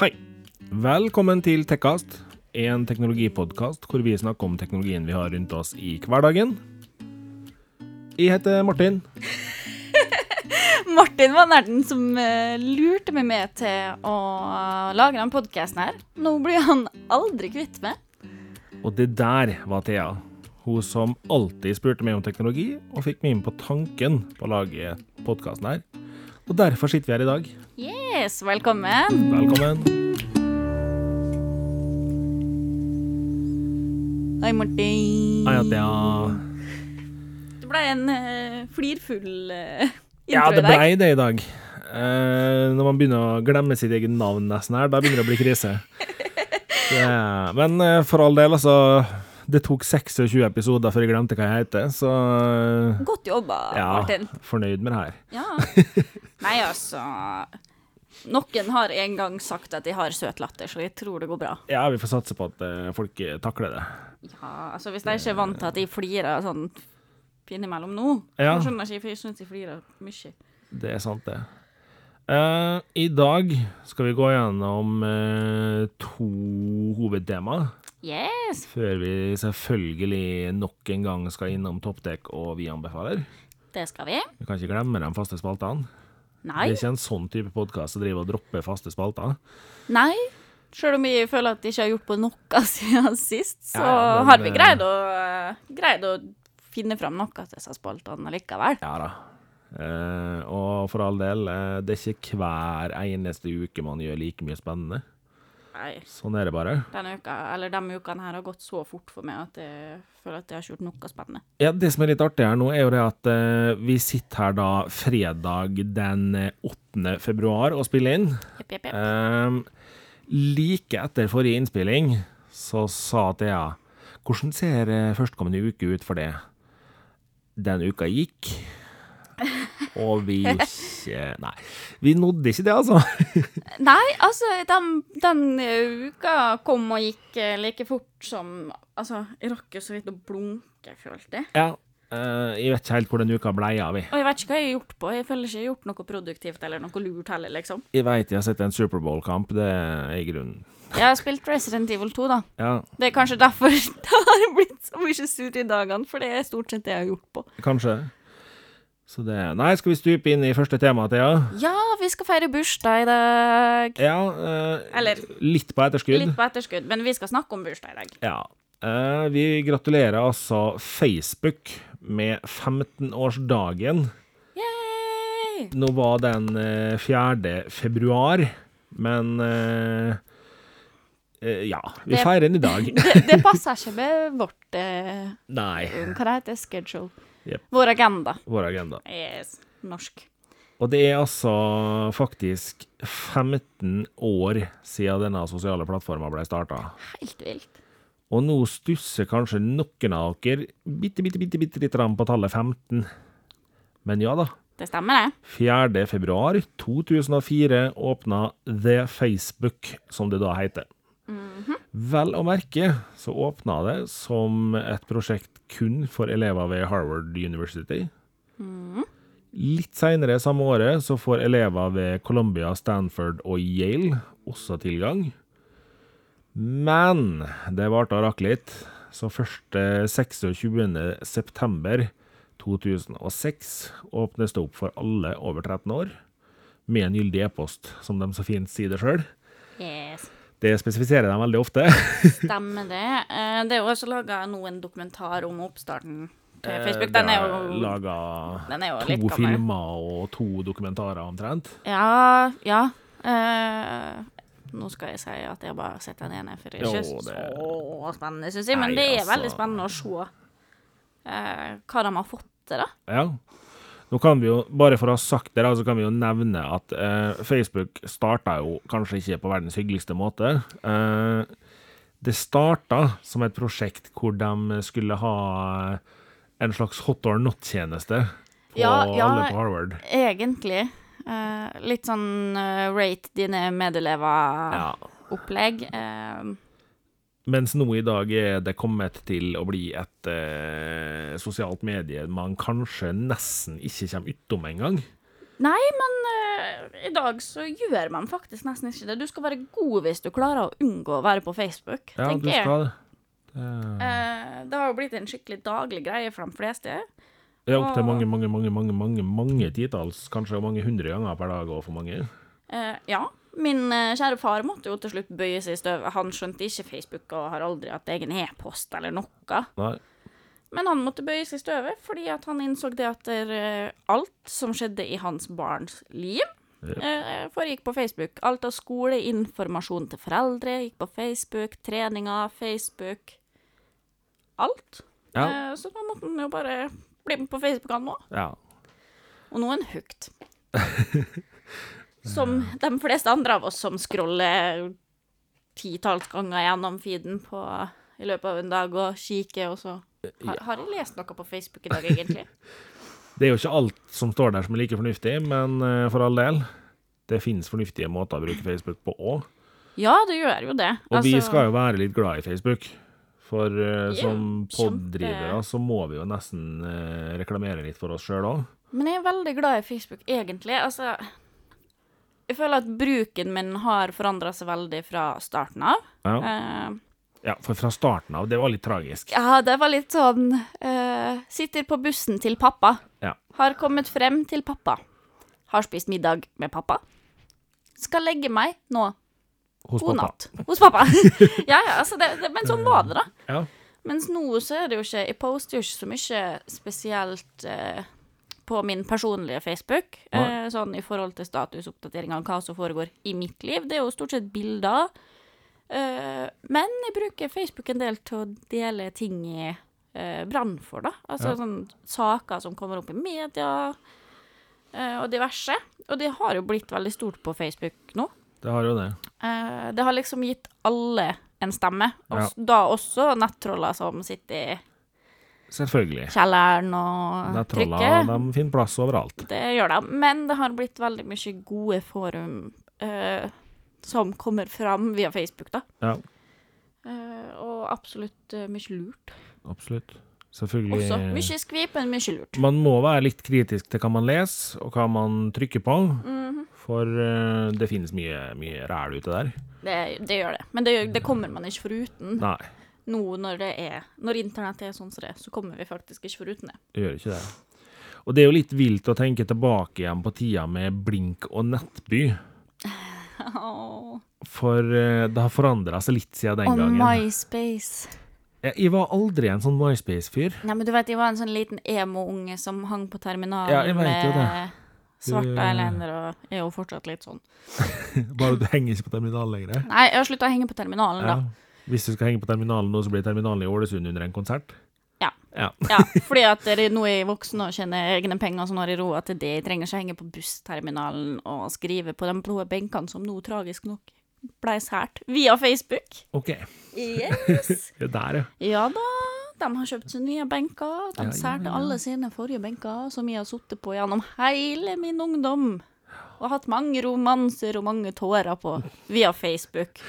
Hei. Velkommen til Tekkast, en teknologipodkast hvor vi snakker om teknologien vi har rundt oss i hverdagen. Jeg heter Martin. Martin var nerden som eh, lurte meg med til å lage den podkasten her. Nå blir han aldri kvitt meg. Og det der var Thea. Hun som alltid spurte meg om teknologi, og fikk meg inn på tanken på å lage podkasten her. Og derfor sitter vi her i dag. Yes, velkommen. Velkommen. Hei, Martin. Hei, Thea. Det ble en uh, flirfull uh, intro Ja, det i dag. blei det i dag. Uh, når man begynner å glemme sitt eget navn nesten her, da begynner det å bli krise. Yeah. men for all del, altså. Det tok 26 episoder før jeg glemte hva jeg heter, så eh, Godt jobba, ja, Martin. fornøyd med det her. Ja. Nei, altså Noen har en gang sagt at de har søt latter, så jeg tror det går bra. Ja, vi får satse på at eh, folk takler det. Ja, altså Hvis de ikke er vant til at de flirer sånn innimellom nå, Ja. Jeg skjønner ikke, for jeg syns de flirer mye. Det er sant, det. Uh, I dag skal vi gå gjennom uh, to hovedtema, Yes! før vi selvfølgelig nok en gang skal innom Toppdekk og Vi anbefaler. Det skal vi. Vi kan ikke glemme de faste spaltene. Nei. Det er ikke en sånn type podkast som driver og dropper faste spalter. Nei. Selv om vi føler at vi ikke har gjort på noe siden sist, så Ja, men, har vi eh, greid å, greid å finne fram noe til disse spaltene likevel. Ja da. Eh, og for all del, eh, det er ikke hver eneste uke man gjør like mye spennende. Nei. Sånn er det bare. Denne uka, eller de ukene her har gått så fort for meg at jeg føler at jeg har ikke gjort noe spennende. Ja, Det som er litt artig her nå, er jo det at uh, vi sitter her da fredag den eh, 8. februar og spiller inn. Jepp, jepp, jepp. Ehm, like etter forrige innspilling så sa Thea Hvordan ser eh, førstkommende uke ut for det? Den uka gikk, og vi ikke Nei, vi nådde ikke det, altså. Nei, altså, den, den eh, uka kom og gikk eh, like fort som Altså, jeg rakk jo så vidt å blunke, følte jeg. Ja, Uh, jeg vet ikke helt hvor den uka blei av. Og jeg vet ikke hva jeg har gjort på. Jeg føler ikke jeg har gjort noe produktivt eller noe lurt heller, liksom. Jeg veit jeg har sett en Superbowl-kamp, det er i grunnen Jeg har spilt Resident Evil 2, da. Ja, Det er kanskje derfor det har blitt så mye sur i dagene, for det er stort sett det jeg har gjort på. kanskje. Så det Nei, skal vi stupe inn i første tema, Thea? Ja, vi skal feire bursdag i dag. Ja, eh, Eller litt på etterskudd. litt på etterskudd, men vi skal snakke om bursdag i dag. Ja. Eh, vi gratulerer altså Facebook med 15-årsdagen. Yay! Nå var den eh, 4. februar, men eh, eh, Ja, vi Det- feirer den i dag. Det, det passer ikke med vårt eh, Nei. Hva det heter Schedule. Jep. Vår agenda. Vår agenda. Yes. Norsk. Og det er altså faktisk 15 år siden denne sosiale plattforma ble starta. Helt vilt. Og nå stusser kanskje noen av dere bitte, bitte, bitte, bitte litt på tallet 15. Men ja da. Det stemmer, det. 4. februar 2004 åpna The Facebook, som det da heter. Vel å merke så åpna det som et prosjekt kun for elever ved Harvard University. Litt seinere samme året så får elever ved Columbia, Stanford og Yale også tilgang. Men det varte og rakk litt, så først eh, 26. september 2006 åpnes det opp for alle over 13 år, med en gyldig e-post, som de så fint sier det sjøl. Yes. Det spesifiserer de veldig ofte. Stemmer det. Eh, Det er jo også laga nå en dokumentar om oppstarten til Facebook. Eh, Den er jo laga den er jo litt to filmer og to dokumentarer omtrent. Ja, ja. Eh, nå skal jeg si at jeg har bare sett den ene, for det er ikke det- så spennende, syns jeg. Men Nei, det er altså. veldig spennende å se hva de har fått til, da. Ja. Nå kan vi jo, bare for å ha sagt det, så kan vi jo nevne at eh, Facebook starta jo kanskje ikke på verdens hyggeligste måte. Eh, det starta som et prosjekt hvor de skulle ha en slags hot or not-tjeneste på Ja, ja. alle på Harvard. Egentlig. Eh, litt sånn uh, rate dine medelever-opplegg. Ja. Mens nå i dag er det kommet til å bli et eh, sosialt medie man kanskje nesten ikke kommer utom engang. Nei, men eh, i dag så gjør man faktisk nesten ikke det. Du skal være god hvis du klarer å unngå å være på Facebook, Ja, tenker jeg. skal det. Det Eh, det har jo blitt en skikkelig daglig greie for de fleste. er opptil mange, mange, mange, mange, mange, mange titalls, kanskje mange hundre ganger per dag og for mange. Eh, ja. Min eh, kjære far måtte jo til slutt bøye seg i støvet. Han skjønte ikke Facebook og har aldri hatt egen e-post eller noe. Nei. Men han måtte bøye seg i støvet fordi han innså det at eh, alt som skjedde i hans barns liv, Ja. eh, foregikk på Facebook. Alt av skoleinformasjon til foreldre gikk på Facebook, treninger, Facebook Alt. Ja. Så da måtte han jo bare bli med på Facebook, han òg. ja. Og nå er han hooked. Som de fleste andre av oss som scroller titalls ganger gjennom feeden på, i løpet av en dag og kikker, og så har, har jeg lest noe på Facebook i dag, egentlig? Det er jo ikke alt som står der som er like fornuftig, men eh, for all del. Det finnes fornuftige måter å bruke Facebook på òg. Ja, det gjør jo det. Og vi Altså, skal jo være litt glad i Facebook. For uh, yeah, som poddrivere så må vi jo nesten uh, reklamere litt for oss sjøl òg. Men jeg er veldig glad i Facebook, egentlig. Altså Jeg føler at bruken min har forandra seg veldig fra starten av. Ja. Uh, ja, for fra starten av, det var litt tragisk. Ja, det var litt sånn uh, Sitter på bussen til pappa. Ja. Har kommet frem til pappa. Har spist middag med pappa. Skal legge meg nå. Hos God pappa. natt. Hos pappa. ja, ja, altså det, det, men sånn var det, da. Ja. Mens nå så er det jo ikke Jeg poster jo ikke så mye spesielt eh, på min personlige Facebook. Eh, sånn i forhold til statusoppdateringer av hva som foregår i mitt liv. Det er jo stort sett bilder. Eh, men jeg bruker Facebook en del til å dele ting i eh, brann for, da. Altså Ja. sånn saker som kommer opp i media, eh, og diverse. Og det har jo blitt veldig stort på Facebook nå. Det har jo det. Eh, det har liksom gitt alle en stemme. Og Ja. da også nettroller som sitter i Selvfølgelig. kjelleren og Nettroller trykker. de finner plass overalt. Det gjør de. Men det har blitt veldig mye gode forum uh, som kommer fram via Facebook, da. Ja, Uh, og absolutt uh, mye lurt. absolutt. Selvfølgelig. Også mye skvip, men mye lurt. Man må være litt kritisk til hva man leser, og hva man trykker på. Mhm. For uh, det finnes mye, mye ræl ute der. det, det gjør det. Men det, det kommer man ikke foruten. Nei, Nå når det er Når internett er sånn som det er, så kommer vi faktisk ikke foruten det. det gjør ikke det. Og det er jo litt vilt å tenke tilbake igjen på tida med Blink og Nettby. Åh. For eh, det har forandra seg litt siden den Og gangen. MySpace. Jeg, jeg var aldri en sånn MySpace-fyr. Nei, men du vet, jeg var en sånn liten emo-unge som hang på terminalen Ja, jeg vet jo det. med svarte eilender, eyeliner, og er jo fortsatt litt sånn. Bare du henger ikke på terminalen lenger. Nei, jeg har slutta å henge på terminalen, Ja. da. Hvis du skal henge på terminalen nå, så blir terminalen i Ålesund under en konsert. Ja. Ja. Ja, fordi at nå er jeg voksen og tjener egne penger, så nå har jeg råd til det. Jeg trenger ikke henge på bussterminalen og skrive på de blå benkene som nå tragisk nok ble sært via Facebook. OK. Yes. Det er der, ja. Ja da, de har kjøpt seg nye benker. De Ja, ja, ja. alle sine forrige benker, som jeg har sittet på gjennom hele min ungdom. Og hatt mange romanser og mange tårer på via Facebook.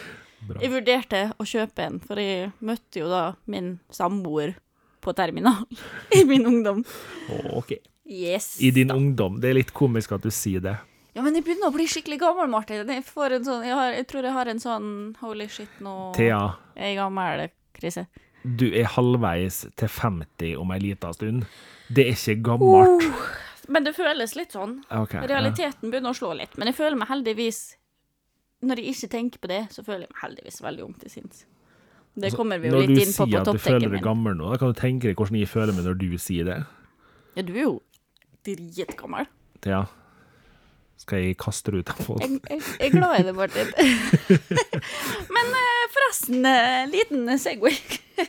Bra. Jeg vurderte å kjøpe en, for jeg møtte jo da min samboer på terminal i min ungdom. OK. Yes. I din da. ungdom. Det er litt komisk at du sier det. Ja, men jeg begynner å bli skikkelig gammel, Martin. Jeg, får en sånn, jeg, har, jeg tror jeg har en sånn holy shit, nå Thea, er gammel-krise. du er halvveis til 50 om ei lita stund. Det er ikke gammelt. Men det føles litt sånn. Ok, ja. Realiteten begynner å slå litt, men jeg føler meg heldigvis Når jeg ikke tenker på det, så føler jeg meg heldigvis veldig ung til sinns. Det Altså, kommer vi jo litt inn på på topptekken min. Når du sier at du føler deg gammel nå, da kan du tenke deg hvordan jeg føler meg når du sier det. Ja, du er jo dritgammel. Ja. skal jeg kaste deg ut av folk? Jeg, jeg, jeg er glad i det, Martin. men eh, forresten, eh, liten Segway.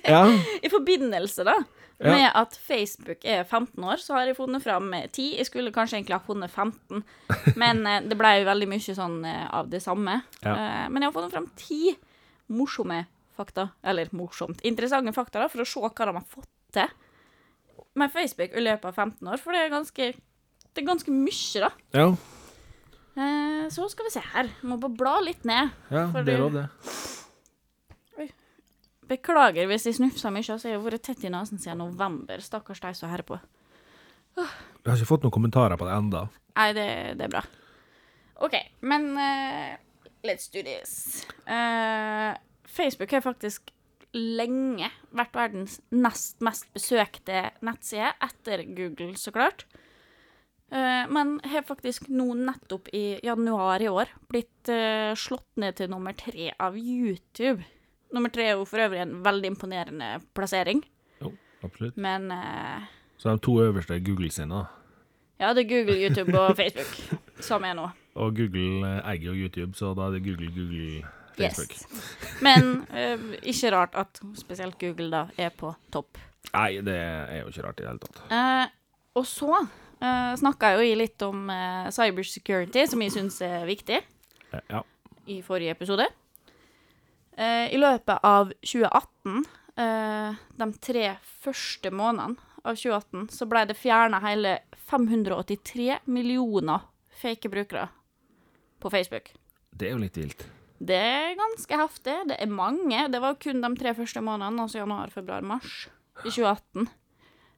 Ja, I forbindelse da Ja. med at Facebook er 15 år, så har jeg funnet fram eh, 10. Jeg skulle kanskje egentlig ha funnet 15, men eh, det ble jo veldig mye sånn eh, av det samme. Ja. Eh, Men jeg har funnet fram 10 morsomme fakta, eller morsomt, interessante fakta da, for å se hva de har fått til med Facebook i løpet av 15 år, for det er ganske, det er ganske mye da. ja, Eh, Så skal vi se her, jeg må bare bla litt ned. ja det er lov, det. Beklager hvis jeg snufser mye, altså jeg har vært tett i nesen siden november. Stakkars de som hører på. Jeg har ikke fått noen kommentarer på det enda. Nei, det, det er bra. OK, men uh, let's do this. Uh, Facebook har faktisk lenge vært verdens nest mest besøkte nettside, etter Google, så klart. Eh, men har faktisk nå nettopp i januar i år blitt slått ned til nummer tre av YouTube. Nummer tre er jo for øvrig en veldig imponerende plassering, Jo, absolutt. men eh, Så de to øverste er Google sine, da. ja, det er Google, YouTube og Facebook som er nå. Og Google eh, eier jo YouTube, så da er det Google, Google, Facebook. Yes. Men eh, ikke rart at spesielt Google da er på topp. Nei, det er jo ikke rart i det hele tatt. Eh, og så uh, snakka jeg jo litt om uh, cybersecurity, som jeg syns er viktig, Eh, Ja. i forrige episode. Eh, I løpet av 2018, eh, de tre første månedene av 2018, så ble det fjerna hele 583 millioner fake brukere på Facebook. Det er jo litt vilt. Det er ganske heftig. Det er mange. Det var kun de tre første månedene, altså januar, februar, mars i 2018.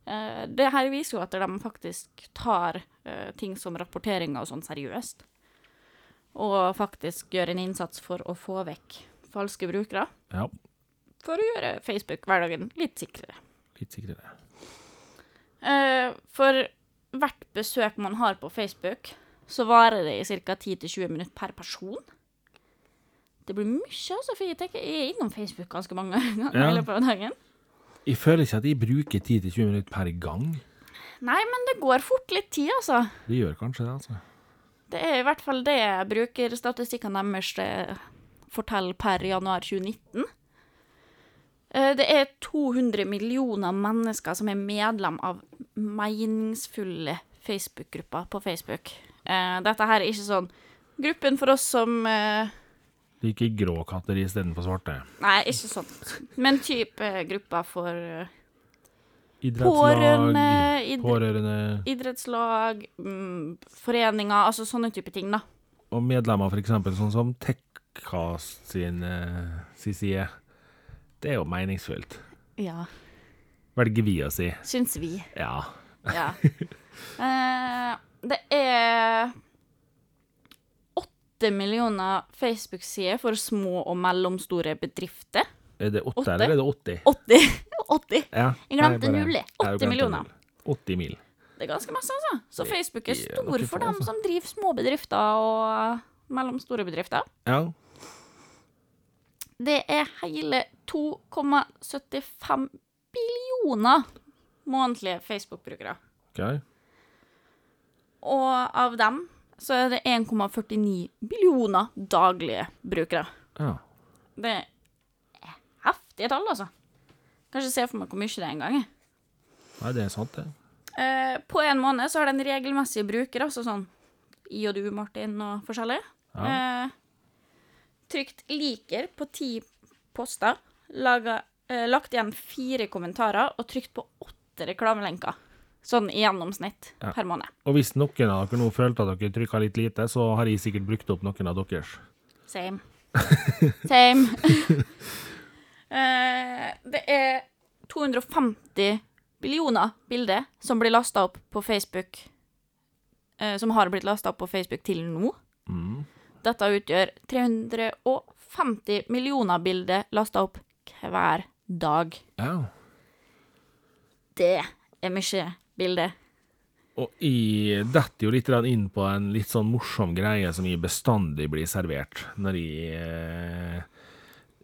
Eh, det her viser jo at de faktisk tar eh, ting som rapporteringer og sånn seriøst. Og faktisk gjør en innsats for å få vekk falske brukere. Ja, For å gjøre Facebook-hverdagen litt sikrere. litt sikrere. Eh, for hvert besøk man har på Facebook, så varer det i ca. 10-20 minutter per person. Det blir mye, altså, for jeg, tenker, jeg er innom Facebook ganske mange ganger Ja. i løpet av dagen. Jeg føler ikke at jeg bruker 10-20 minutter per gang. Nei, men det går fort litt tid, altså. Det gjør kanskje det, altså. Det er i hvert fall det jeg bruker statistikkene deres forteller per januar 2019. Eh, Det er 200 millioner mennesker som er medlem av meningsfulle Facebook-grupper på Facebook. Eh, Dette her er ikke sånn gruppen for oss som eh, Liker grå katter istedenfor svarte. Nei, ikke sånn. Men type eh, grupper for eh, pårørende, id pårørende idrettslag, mm, foreninger, altså sånne type ting, da. og medlemmer, eksempel, sånn som Techcast sin, eh, sin side. Det er jo meningsfullt. Ja. Velger vi å si. Syns vi. Ja. Ja. Eh, det er åtte millioner Facebook-sider for små og mellomstore bedrifter. Er det åtte, eller er det 80? 80! 80. Ja. Jeg glemte nullet. Ja, 80 millioner. 80 mil. Det er ganske masse, altså. Så Facebook er stor for dem som driver små bedrifter og mellomstore bedrifter. Ja. Det er hele 2,75 billioner månedlige Facebook-brukere. OK. Og av dem så er det 1,49 billioner daglige brukere. Ja. Det er heftige tall, altså. Kanskje se for meg hvor mye det er en gang. Nei, det er sant, det. Eh, på en måned så har den regelmessige bruker, altså sånn I og du, Martin, og forskjellig, eh, trykt liker på ti poster, laget, eh, lagt igjen fire kommentarer og trykt på åtte reklamelenker. Sånn i gjennomsnitt Ja. per måned. Og hvis noen av dere nå følte at dere trykka litt lite, så har jeg sikkert brukt opp noen av deres. Same. Same. eh, det er 250 billioner bilder som blir lasta opp på Facebook eh, Som har blitt lasta opp på Facebook til nå. Mm. Dette utgjør 350 millioner bilder lasta opp hver dag. Ja. Det er mye bilder. Og jeg detter jo litt inn på en litt sånn morsom greie som jeg bestandig blir servert når jeg eh,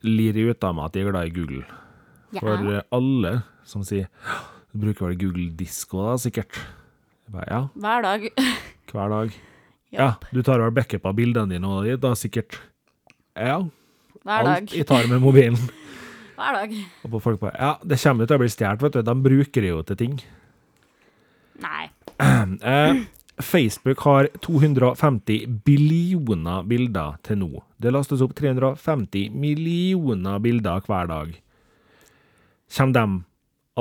lirer ut av meg at jeg er glad i Google. Ja. For eh, alle som sier Du bruker vel Google Disco da, sikkert? Bare, ja, Hver dag. hver dag. Ja, du tar backup av bildene dine og da sikkert? Ja, Hver dag. alt jeg tar med mobilen. Hver dag. Og på folk bare, ja, det kommer jo til å bli stjert, vet du. De bruker det jo til ting. Nei. Eh, Facebook har 250 billioner bilder til nå. Det lastes opp 350 millioner bilder hver dag. Kommer de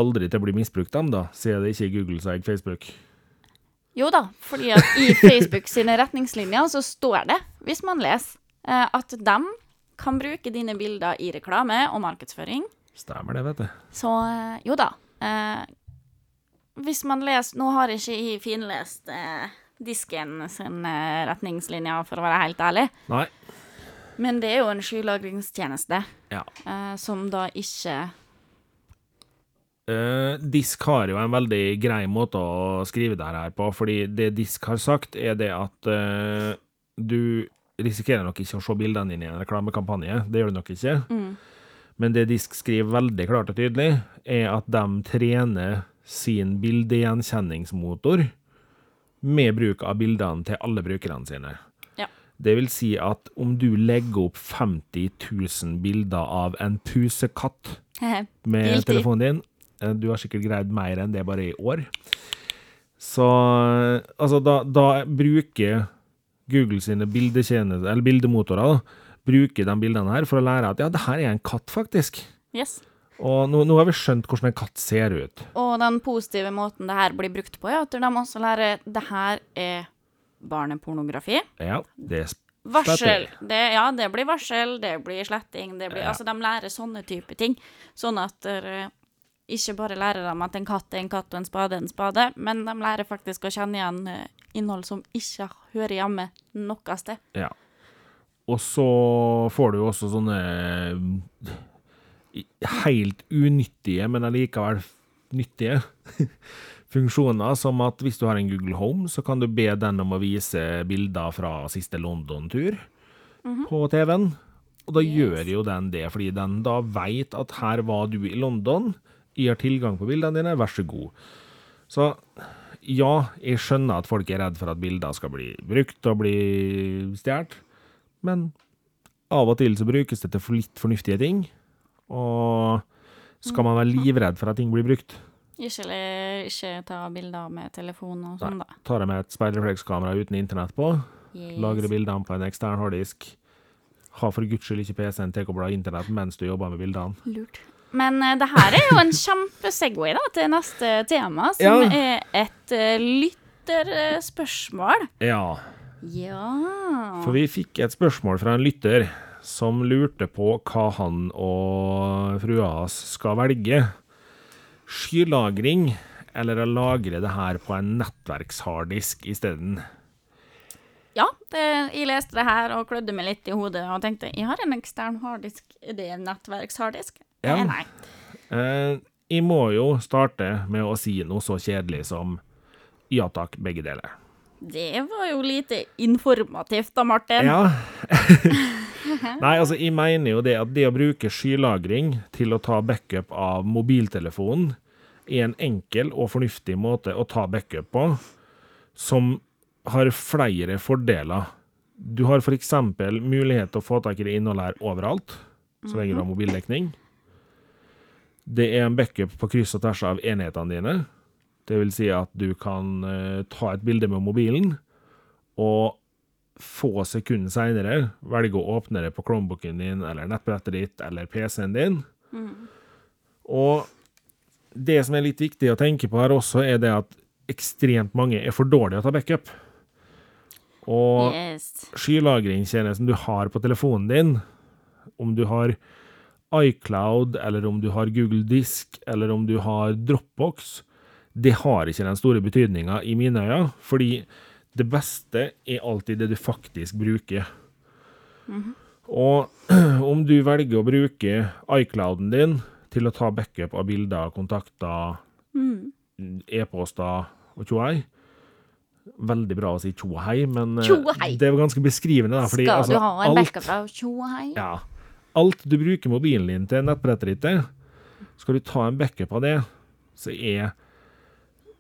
aldri til å bli misbrukt, dem da, siden det ikke er Google som eier Facebook? Jo da, fordi at i Facebook sine retningslinjer så står det, hvis man leser, eh, at de kan bruke dine bilder i reklame og markedsføring, Stemmer det, vet du. Så eh, jo da. Eh, hvis man leser Nå har jeg ikke jeg finlest eh, disken sin eh, retningslinjer, for å være helt ærlig. Nei. Men det er jo en skylagringstjeneste Ja. som da ikke Eh, Disk har jo en veldig grei måte å skrive det her på, fordi det Disk har sagt, er det at uh, du risikerer nok ikke å se bildene dine i en reklamekampanje. Det gjør du nok ikke. Men det Disk skriver veldig klart og tydelig, er at de trener sin bildegjenkjenningsmotor med bruk av bildene til alle brukerne sine. Ja. Det vil si at om du legger opp 50 000 bilder av en pusekatt med telefonen din. Eh, Du har sikkert greid mer enn det bare i år. Så altså, da, da bruker Google sine bildetjenester, eller bildemotorer, da, bruker de bildene her for å lære at ja, det her er en katt, faktisk. Yes. Og nå, nå har vi skjønt hvordan en katt ser ut. Og den positive måten det her blir brukt på, er at de også lærer det her er barnepornografi. Ja, det er Varsel. Det, ja, det blir varsel, det blir sletting, det blir Ja. Altså, de lærer sånne type ting. Sånn at eh, ikke bare lærer dem at en katt er en katt og en spade er en spade, men de lærer faktisk å kjenne igjen eh, innhold som ikke hører hjemme noe sted. Ja. Og så får du jo også sånne eh, helt unyttige, men allikevel nyttige funksjoner, som at hvis du har en Google Home, så kan du be den om å vise bilder fra siste London-tur på TV-en. Og da gjør jo den det, fordi den da veit at her var du i London, jeg har tilgang på bildene dine, vær så god. Så ja, jeg skjønner at folk er redd for at bilder skal bli brukt og bli stjålet, men av og til så brukes det til litt fornuftige ting. Og skal man være livredd for at ting blir brukt, Ikke, ikke ta bilder med telefon og sånn, da. tar jeg med et speilreflekskamera uten internett på, Yes. lagrer bildene på en ekstern harddisk, ha for guds skyld ikke PC-en tilkobla internett mens du jobber med bildene. Lurt. Men eh, det her er jo en kjempesegway da, til neste tema, som Ja. er et uh, lytterspørsmål. Ja, Ja for vi fikk et spørsmål fra en lytter som lurte på hva han og frua hans skal velge. Skylagring, eller å lagre det her på en nettverksharddisk isteden. Ja, det, jeg leste det her og klødde meg litt i hodet og tenkte jeg har en ekstern harddisk. Er det en nettverksharddisk? Ja. Eh, nei. Eh, jeg må jo starte med å si noe så kjedelig som ja takk, begge deler. Det var jo lite informativt da, Martin. Ja. Nei, altså, jeg mener jo det at det å bruke skylagring til å ta backup av mobiltelefonen er en enkel og fornuftig måte å ta backup på, som har flere fordeler. Du har f.eks. mulighet til å få tak i det innholdet her overalt, så lenge du har mobildekning. Det er en backup på kryss og tvers av enhetene dine. Det vil si at du kan eh, ta et bilde med mobilen, og få sekunder seinere velge å åpne det på Chromebooken din, eller nettbrettet ditt, eller PC-en din. Og det som er litt viktig å tenke på her også, er det at ekstremt mange er for dårlige å ta backup. Og Yes. skylagringstjenesten du har på telefonen din, om du har iCloud, eller om du har Google Disk, eller om du har Dropbox, det har ikke den store betydninga i mine øyne, fordi det beste er alltid det du faktisk bruker. Og om du velger å bruke iClouden din til å ta backup av bilder, kontakter, e-poster og tjoei, veldig bra å si tjohei, men eh, Tjohei. det er ganske beskrivende. Da, fordi, Skal altså, du ha en alt- backup av tjohei? ja. Alt du bruker mobilen din til, nettbrettet ditt skal du ta en backup av det, så er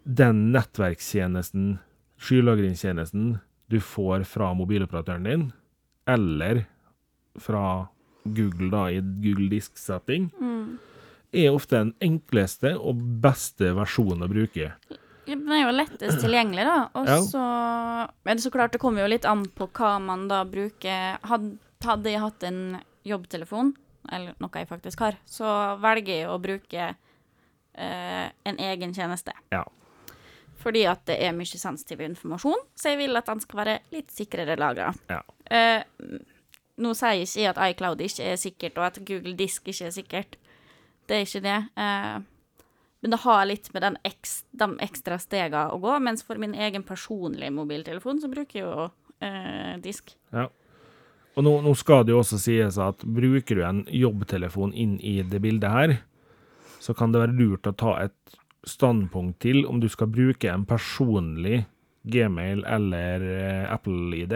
den nettverkstjenesten, skylagringstjenesten, du får fra mobiloperatøren din, eller fra Google da, i Google Disk-setting, er ofte den enkleste og beste versjonen å bruke. Den er jo lettest tilgjengelig, da. Og Ja. så Men så klart, det kommer jo litt an på hva man da bruker. Hadde jeg hatt en jobbtelefon, eller noe jeg faktisk har, så velger jeg å bruke eh, en egen tjeneste. Ja. Fordi at det er mye sensitiv informasjon, så jeg vil at den skal være litt sikrere lagra. Ja. Eh, nå sier jeg ikke at iCloud ikke er sikkert, og at Google Disk ikke er sikkert. Det er ikke det. Eh, men det har litt med den eks, de ekstra stegene å gå. Mens for min egen personlige mobiltelefon så bruker jeg jo eh, disk. Ja. Og nå, nå skal det jo også sies at bruker du en jobbtelefon inn i det bildet her, så kan det være lurt å ta et standpunkt til om du skal bruke en personlig Gmail eller eh, Apple-ID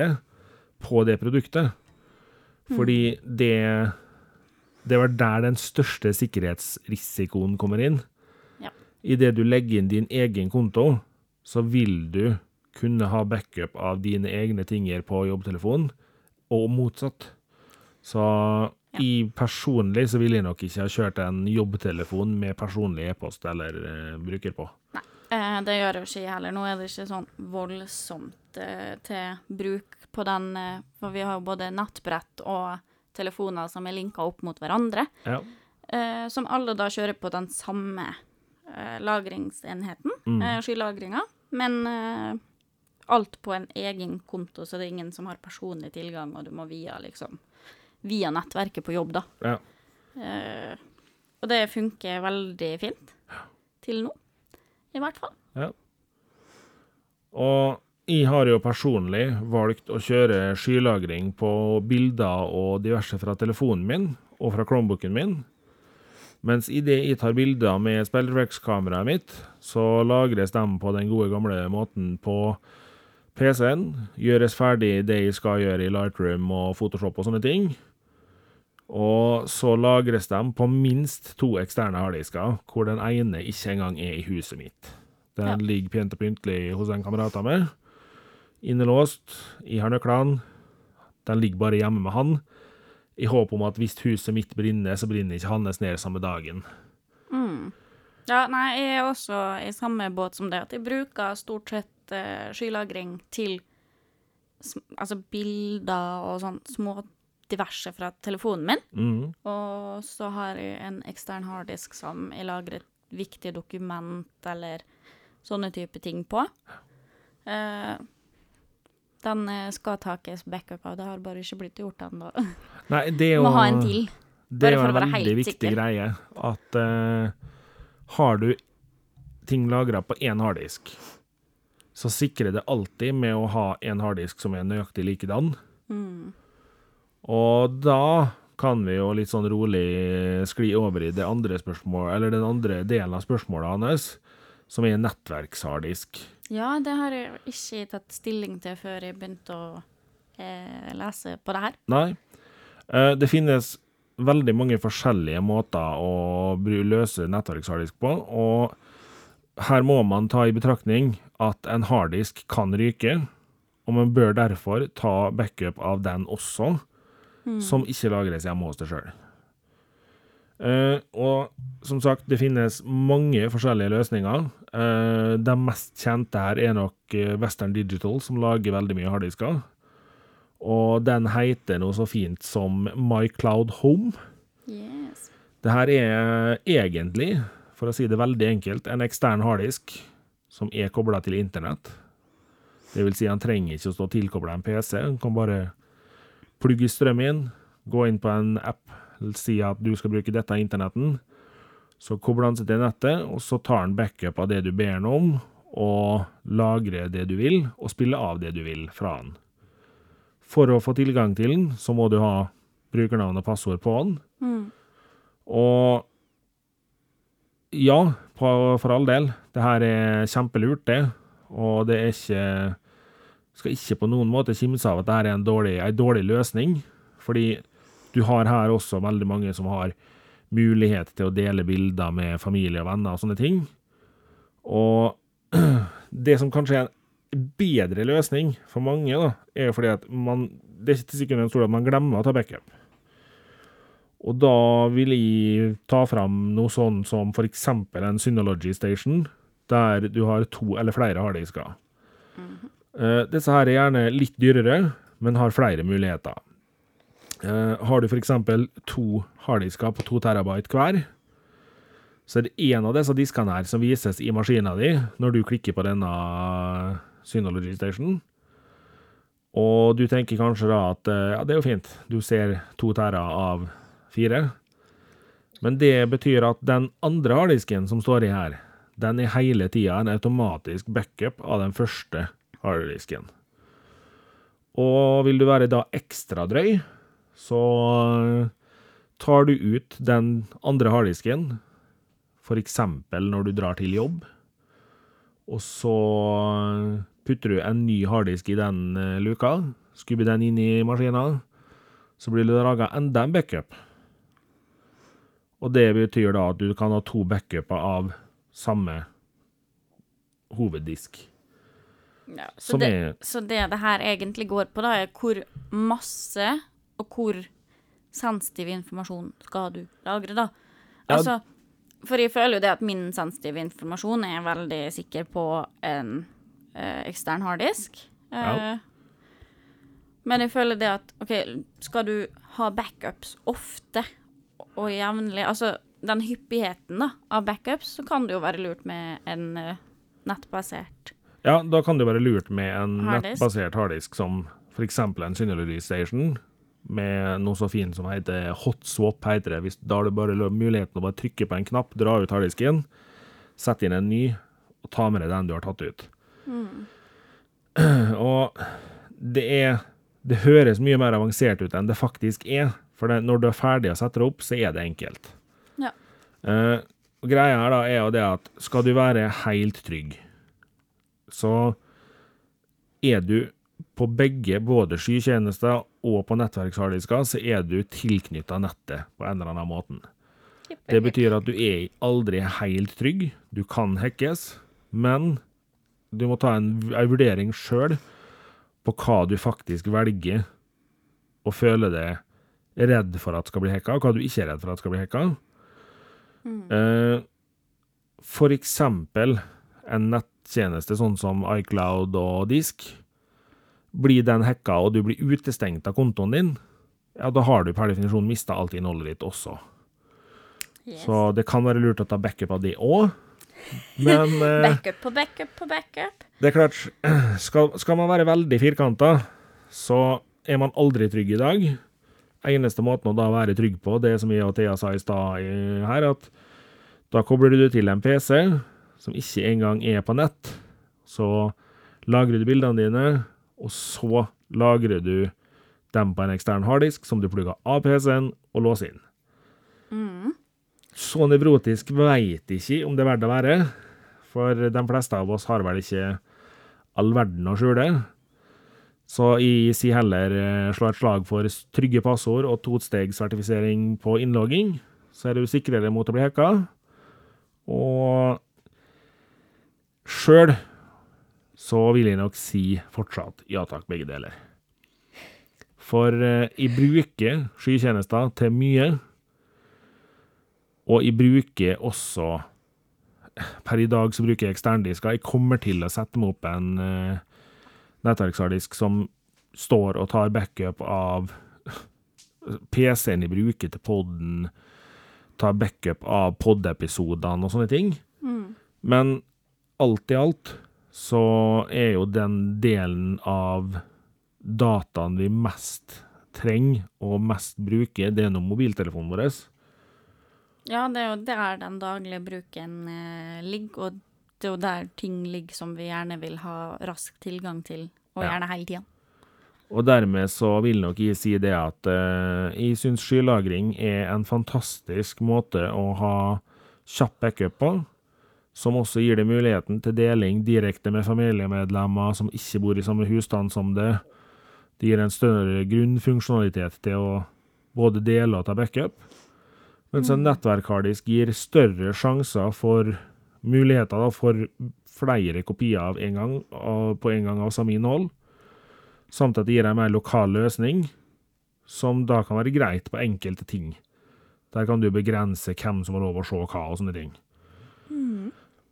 på det produktet. Fordi det Det var der den største sikkerhetsrisikoen kommer inn. Ja. Idet du legger inn din egen konto, så vil du kunne ha backup av dine egne tinger på jobbtelefonen, og motsatt. Så Ja. i personlig så ville jeg nok ikke ha kjørt en jobbtelefon med personlig e-post eller uh, bruker på. Eh, det gjør jo ikke jeg heller. Nå er det ikke sånn voldsomt eh, til bruk på den, eh, for vi har jo både nettbrett og telefoner som er linka opp mot hverandre, Ja. eh, som alle da kjører på den samme eh, lagringsenheten, Mm. skylagringa, men alt på en egen konto, så det er ingen som har personlig tilgang, og du må via liksom via nettverket på jobb, da. Ja. Uh, og det funker veldig fint. Til nå, i hvert fall. Ja. Og jeg har jo personlig valgt å kjøre skylagring på bilder og diverse fra telefonen min og fra Chromebooken min. Mens idet jeg tar bilder med speilreflekskameraet mitt, så lagres de på den gode gamle måten på PC-en. Gjøres ferdig det jeg skal gjøre i Lightroom og Photoshop og sånne ting. Og så lagres de på minst to eksterne harddisker, hvor den ene ikke engang er i huset mitt. Den Ja. ligger pent og pyntelig hos en kamerat av meg. Innelåst. Jeg har nøklene. Den ligger bare hjemme med han. I håp om at hvis huset mitt brenner, så brenner ikke hans ned samme dagen. Mm. Ja, nei, jeg er også i samme båt som det, at jeg bruker stort sett skylagring til altså bilder og sånn små diverse fra telefonen min. Mm. Og så har jeg en ekstern harddisk som jeg lagrer et viktig dokument eller sånne type ting på. Uh, den eh, skal takes backup av, det har bare ikke blitt gjort ennå. Nei, det er jo Må ha en til. Det er jo en veldig viktig sikker. greie at uh, har du ting lagra på én harddisk, så sikrer det alltid med å ha en harddisk som er nøyaktig likedan. Mm. Og da kan vi jo litt sånn rolig skli over i det andre spørsmålet, eller den andre delen av spørsmålet hans, som er nettverksharddisk. Ja, det har jeg ikke tatt stilling til før jeg begynte å eh, lese på det her. Nei. Eh, Det finnes veldig mange forskjellige måter å løse nettverksharddisk på, og her må man ta i betraktning at en harddisk kan ryke, og man bør derfor ta backup av den også, som ikke lagres hjemme hos deg sjøl. og som sagt, det finnes mange forskjellige løsninger. Uh, de mest kjente her er nok eh, Western Digital, som lager veldig mye harddisker. Og den heter noe så fint som MyCloud Home. Yes. Det her er egentlig, for å si det veldig enkelt, en ekstern harddisk som er kobla til internett. Det vil si, han trenger ikke å stå tilkobla en PC. Han kan bare plugge strøm inn, gå inn på en app, si at du skal bruke dette internetten. Så kobler han seg til nettet, og så tar han backup av det du ber han om, og lagrer det du vil, og spiller av det du vil fra han. For å få tilgang til den, så må du ha brukernavn og passord på den. Mm. Og ja, på, for all del, det her er kjempelurt, det. Og det er ikke Skal ikke på noen måte kimse av at det her er en dårlig, en dårlig løsning. Fordi du har her også veldig mange som har mulighet til å dele bilder med familie og venner og sånne ting. Og det som kanskje er en bedre løsning for mange, da, er jo fordi at man Det er ikke sikkert at man glemmer å ta backup. Og da vil jeg ta fram noe sånn som for eksempel en Synology Station, der du har to eller flere harddisker. Eh, disse her er gjerne litt dyrere, men har flere muligheter. Eh, har du for eksempel to harddisker på to terabyte hver, så er det en av disse diskene her som vises i maskinen din når du klikker på denne Synology Station. Og du tenker kanskje da at eh, ja, det er jo fint, du ser to tera av fire. Men det betyr at den andre harddisken som står i her, den er hele tida en automatisk backup av den første harddisken. Og vil du være da ekstra drøy, så tar du ut den andre harddisken, eksempel når du drar til jobb, og så putter du en ny harddisk i den eh, luka, skubber den inn i maskina, så blir det laga enda en backup. Og det betyr da at du kan ha to backuper av samme hoveddisk. Ja, så, det, er så det det her egentlig går på, da, er hvor masse og hvor sensitiv informasjon skal du lagre, da? Ja. Altså, for jeg føler jo det at min sensitive informasjon er veldig sikker på en eh, ekstern harddisk. Eh, Ja. Men jeg føler det at OK, skal du ha backups ofte og jevnlig Altså den hyppigheten da, av backups, så kan det jo være lurt med en uh, nettbasert Ja, da kan det jo være lurt med en Harddisk. nettbasert harddisk som f.eks. en Synology Station, med noe så fint som heter hotswap, heter det. Hvis, da har du bare muligheten å bare trykke på en knapp, dra ut harddisken, sette inn en ny, og ta med deg den du har tatt ut. Og det er Det høres mye mer avansert ut enn det faktisk er. For det, når du er ferdig å sette det opp, så er det enkelt. Ja. Eh, greia her da er jo det at skal du være helt trygg, så er du på begge, både skytjenester og på nettverksharddisker, så er du tilknytta nettet på en eller annen måte. Det betyr at du er aldri helt trygg. Du kan hackes, men du må ta en, en vurdering sjøl på hva du faktisk velger å føle deg redd for at skal bli hacka, og hva du ikke er redd for at skal bli hacka. Eh, for eksempel en nettjeneste sånn som iCloud og Disk. Blir den hacka, og du blir utestengt av kontoen din, ja, da har du per definisjon mista alt innholdet ditt også. Yes. Så det kan være lurt å ta backup av det òg. Men eh, Backup på backup på backup. det er klart, skal, skal man være veldig firkanta, så er man aldri trygg i dag. Eneste måten å da være trygg på, det som jeg og Thea sa i stad her, at da kobler du til en PC som ikke engang er på nett. Så lagrer du bildene dine, og så lagrer du dem på en ekstern harddisk som du plugger av PC-en og låser inn. Så nevrotisk veit ikke om det er verdt å være, for de fleste av oss har vel ikke all verden å skjule. Så jeg sier heller eh, slå et slag for trygge passord og tostegssertifisering på innlogging, så er du sikrere mot å bli hacka. Og sjøl så vil jeg nok si fortsatt ja takk, begge deler. For eh, jeg bruker skytjenester til mye, og jeg bruker også Per i dag så bruker jeg eksterndisker. Jeg kommer til å sette meg opp en nettverksharddisk som står og tar backup av PC-en jeg bruker til podden, tar backup av pod-episodene og sånne ting. Men alt i alt så er jo den delen av dataen vi mest trenger og mest bruker, det er nå mobiltelefonen vår. Ja, det er jo der den daglige bruken eh, ligger, og det er jo der ting ligger som vi gjerne vil ha rask tilgang til, og Ja. gjerne hele tida. Og dermed så vil nok jeg si det at eh, jeg syns skylagring er en fantastisk måte å ha kjapp backup på, som også gir deg muligheten til deling direkte med familiemedlemmer som ikke bor i samme husstand som det. Det gir en større grunnfunksjonalitet til å både dele og ta backup. Mens en nettverkhardisk gir større sjanser for muligheter da, for flere kopier av en gang, av- på en gang av samme innhold samt at det gir en mer lokal løsning, som da kan være greit på enkelte ting. Der kan du begrense hvem som har lov å se hva og sånne ting.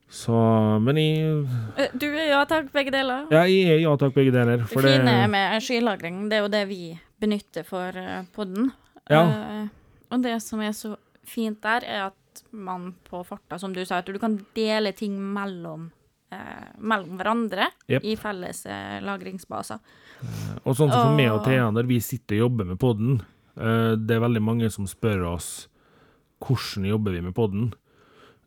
Så Men jeg Du er ja takk, begge deler. Ja, jeg er ja takk, begge deler. Det For det fine med skylagring, det er jo det vi benytter for uh, podden. Ja. Uh, og det som er så fint der, er at man på farta, som du sa, at du kan dele ting mellom, eh, mellom hverandre yep. i felles eh, lagringsbaser. Og sånn som for meg og Åh. Thea, når vi sitter og jobber med podden, eh, det er veldig mange som spør oss hvordan jobber vi med podden.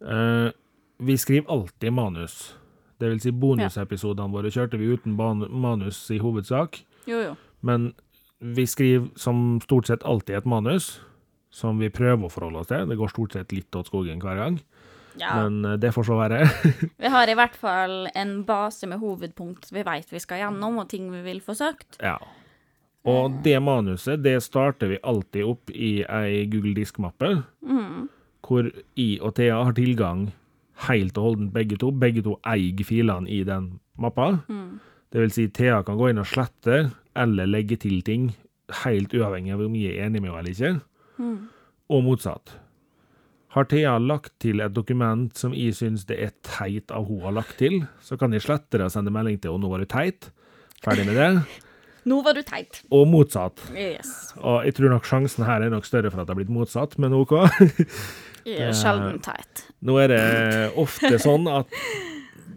Eh, vi skriver alltid manus. Det vil si bonusepisodene våre kjørte vi uten manus i hovedsak. Jo, jo. Men vi skriver som stort sett alltid et manus, som vi prøver å forholde oss til. Det går stort sett litt åt skogen hver gang, Ja. men eh, det får så være. Vi har i hvert fall en base med hovedpunkt vi veit vi skal gjennom, og ting vi vil få søkt. ja. Og det manuset, det starter vi alltid opp i ei Google Disk-mappe, hvor I og Thea har tilgang helt og holdent begge to. Begge to eier filene i den mappa. Det vil si, Thea kan gå inn og slette eller legge til ting, helt uavhengig av om jeg er enig med henne eller ikke. Og motsatt. Har Thea lagt til et dokument som jeg syns det er teit av hun har lagt til, så kan jeg slette det og sende melding til henne 'nå var du teit'. Ferdig med det. Nå var du teit. Og motsatt. Yes. Og jeg tror nok sjansen her er nok større for at det har blitt motsatt, men OK. Er sjelden teit. Nå er det ofte sånn at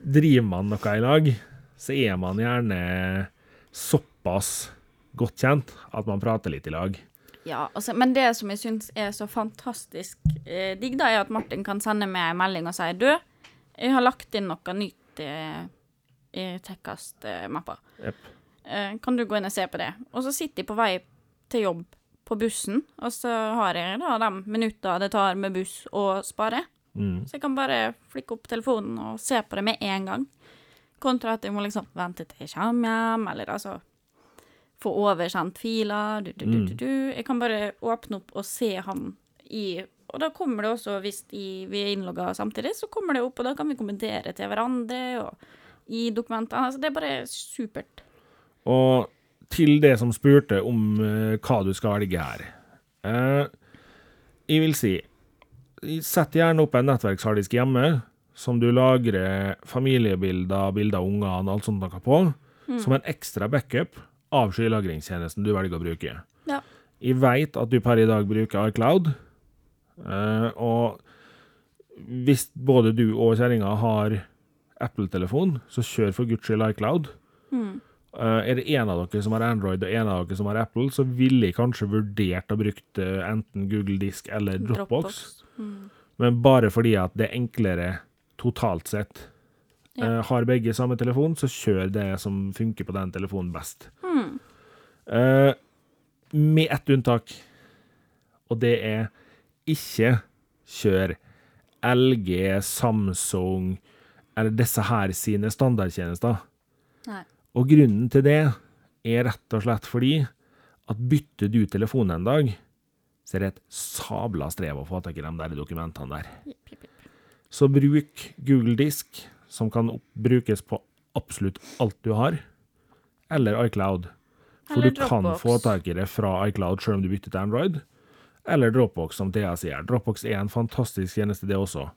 driver man noe i lag, så er man gjerne såpass godt kjent at man prater litt i lag. Ja, altså, men det som jeg syns er så fantastisk eh, digg, da, er at Martin kan sende meg en melding og si Du, jeg har lagt inn noe nytt eh, i Tekkast-mappa. Eh, kan du gå inn og se på det? Og så sitter jeg på vei til jobb på bussen, og så har jeg da de minutter det tar med buss å spare. Mm. Så jeg kan bare flikke opp telefonen og se på det med en gang. Kontra at jeg må liksom vente til jeg kommer hjem, eller altså få oversendt filer. Du, du, du, du, du. Jeg kan bare åpne opp og se han i Og da kommer det også, hvis de, vi er innlogga samtidig, så kommer det opp, og da kan vi kommentere til hverandre og i dokumentene. Altså, det er bare supert. Og til det som spurte om uh, hva du skal velge her. Uh, jeg vil si Sett gjerne opp en nettverksharddisk hjemme som du lagrer familiebilder, bilder av ungene, alt sånt noe på, som en ekstra backup av skylagringstjenesten du velger å bruke. Ja. Jeg veit at du per i dag bruker iCloud, eh, og hvis både du og kjerringa har Apple-telefon, så kjør for guds skyld iCloud. Eh, er det en av dere som har Android og en av dere som har Apple, så ville jeg kanskje vurdert å bruke eh, enten Google Disk eller Dropbox. Men bare fordi at det er enklere totalt sett. Ja. Eh, har begge samme telefon, så kjør det som funker på den telefonen best. Mm. med ett unntak, og det er ikke kjør LG, Samsung eller disse her sine standardtjenester. Nei. Og grunnen til det er rett og slett fordi at bytter du telefon en dag, så er det et sabla strev å få tak i de der dokumentene der. Så bruk Google Disk, som kan brukes på absolutt alt du har, eller iCloud. For Eller du kan få tak i det fra iCloud selv om du bytter til Android, eller Dropbox, som Thea sier. Dropbox er en fantastisk tjeneste, det også.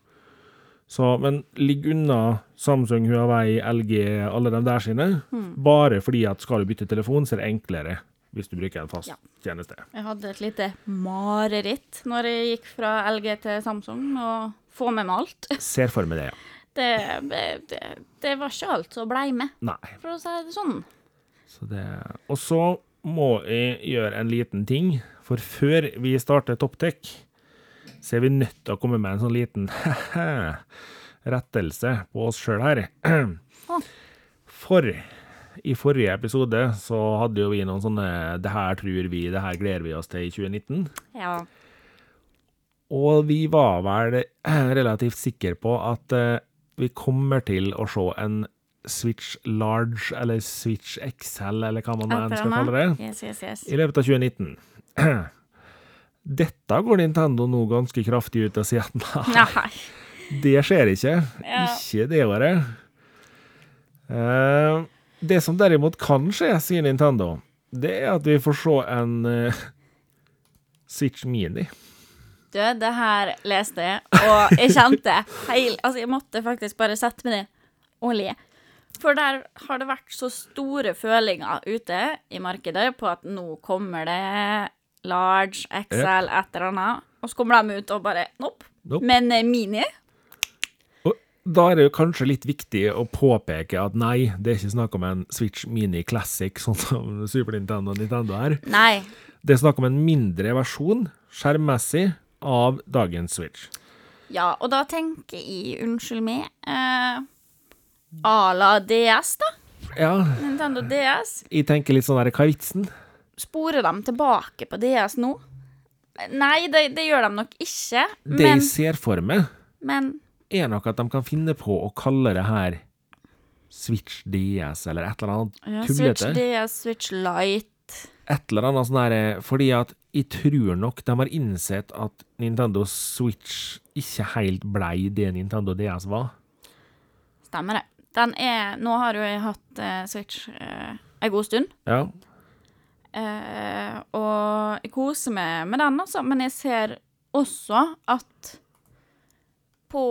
Så, men ligg unna Samsung, Huawei, LG, alle de der sine. Hmm. Bare fordi at skal du bytte telefon, så er det enklere hvis du bruker en fast Ja. tjeneste. Jeg hadde et lite mareritt når jeg gikk fra LG til Samsung, og få med meg alt. Ser for meg det, ja. Det, det, det var ikke alt som blei med, Nei. for å si det sånn. Så det, og så må jeg gjøre en liten ting, for før vi starter ToppTech, så er vi nødt til å komme med en sånn liten rettelse på oss sjøl her. For i forrige episode så hadde jo vi noen sånne 'det her tror vi, det her gleder vi oss til' i 2019. Ja. Og vi var vel relativt sikre på at eh, vi kommer til å se en Switch Large, eller Switch XL, eller hva man enn skal kalle det, Yes, yes, yes. i løpet av 2019. Dette går Nintendo nå ganske kraftig ut og sier at nei, Nei. det skjer ikke. Ja. Ikke det året. Eh, det som derimot kan skje, sier Nintendo, det er at vi får se en eh, Switch Mini. Du, det her leste jeg, og jeg kjente heil Altså, jeg måtte faktisk bare sette meg ned og le. For der har det vært så store følinger ute i markedet på at nå kommer det large, XL, et eller annet. Og så kommer de ut og bare Nopp. Nope. Men eh, mini da er det jo kanskje litt viktig å påpeke at nei, det er ikke snakk om en Switch Mini Classic, sånn som Super Nintendo og Nintendo er. Nei. Det er snakk om en mindre versjon, skjermmessig, av dagens Switch. Ja, og da tenker jeg, unnskyld meg, eh, à la DS, da. Ja, Nintendo DS. jeg tenker litt sånn der, hva er vitsen? Sporer de tilbake på DS nå? Nei, det, det gjør de nok ikke. Det Men, jeg ser for meg, men er nok at de kan finne på å kalle det her Switch DS, eller et eller annet ja, Switch. DS, Switch Lite Et eller annet sånn derre fordi at jeg tror nok de har innsett at Nintendo Switch ikke helt blei det Nintendo DS var. Stemmer det. Den er Nå har jo jeg hatt eh, Switch eh, en god stund. Ja, Eh, og jeg koser meg med den, altså. Men jeg ser også at på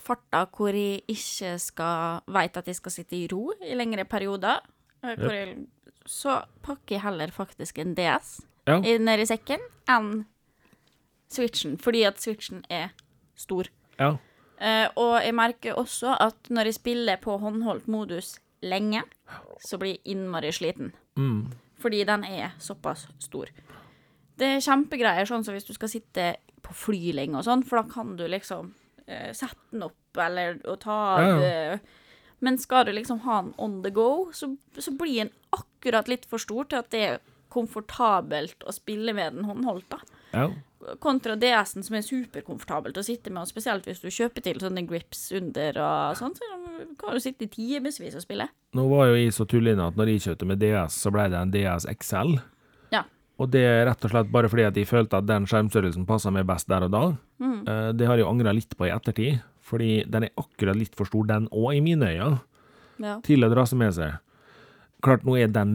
farta hvor jeg ikke skal Veit at jeg skal sitte i ro i lengre perioder, eh, hvor jeg, så pakker jeg heller faktisk en DS Ja. i- sekken enn Switchen, fordi at Switchen er stor. ja. Uh, og jeg merker også at når jeg spiller på håndholdt modus lenge, så blir jeg innmari sliten. Mm. Fordi den er såpass stor. Det er kjempegreier, sånn som hvis du skal sitte på fly lenge og sånn, for da kan du liksom uh, sette den opp eller og ta av Ja, ja. Eh, Men skal du liksom ha den on the go, så, så blir den akkurat litt for stor til at det er komfortabelt å spille med den håndholdt, da. ja. Kontra DS-en, som er superkomfortabelt å sitte med, og spesielt hvis du kjøper til sånne grips under og sånn, så kan du sitte i timevis og spille. Nå var jo jeg så tullete at når jeg kjøpte med DS, så ble det en DS XL. Ja. Og det er rett og slett bare fordi at jeg følte at den skjermstørrelsen passa meg best der og da. Mm. Det har jeg angra litt på i ettertid, fordi den er akkurat litt for stor, den òg, i mine øyne, Ja. til å dra seg med seg. Klart, nå er den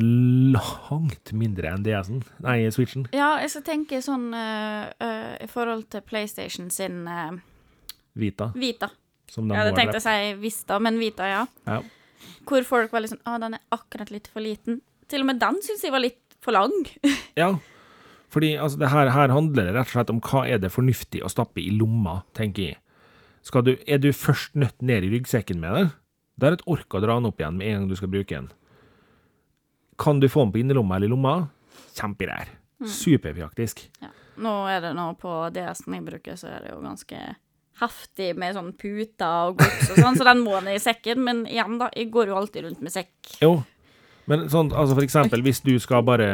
langt mindre enn DS-en, nei, Switchen. Ja, jeg skal tenke sånn uh, uh, i forhold til PlayStation sin uh, Vita, Vita. som de Jeg det tenkte jeg å si Vista, men Vita, ja. Ja. Hvor folk var litt sånn Å, den er akkurat litt for liten. Til og med den syns jeg var litt for lang. Ja, fordi altså, det her, her handler det rett og slett om hva er det fornuftig å stappe i lomma, tenker jeg. Du, er du først nødt ned i ryggsekken med det, da er det et ork å dra den opp igjen med en gang du skal bruke den. Kan du få den på innerlomma eller i lomma? Kjemperær. Superpraktisk. Ja. Nå er det nå på DS-en jeg bruker, så er det jo ganske heftig med sånn puter og gods og sånn, så den må ned i sekken. Men igjen, da, jeg går jo alltid rundt med sekk. Jo, men sånn, altså for eksempel hvis du skal bare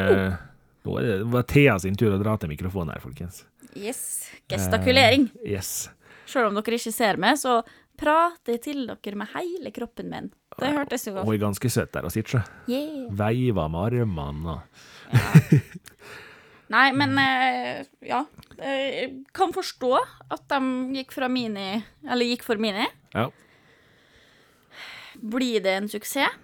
Nå er det det Thea sin tur å dra til mikrofonen her, folkens. Yes. Gestakulering. Eh, yes. Selv om dere ikke ser meg, så prater jeg til dere med hele kroppen min. Det hørtes jo godt Hun er ganske søt der og sitter, så. Yeah. Veiver med armene og Nei, men eh, ja. Jeg kan forstå at de gikk fra mini, eller gikk for mini. Ja. Blir det en suksess?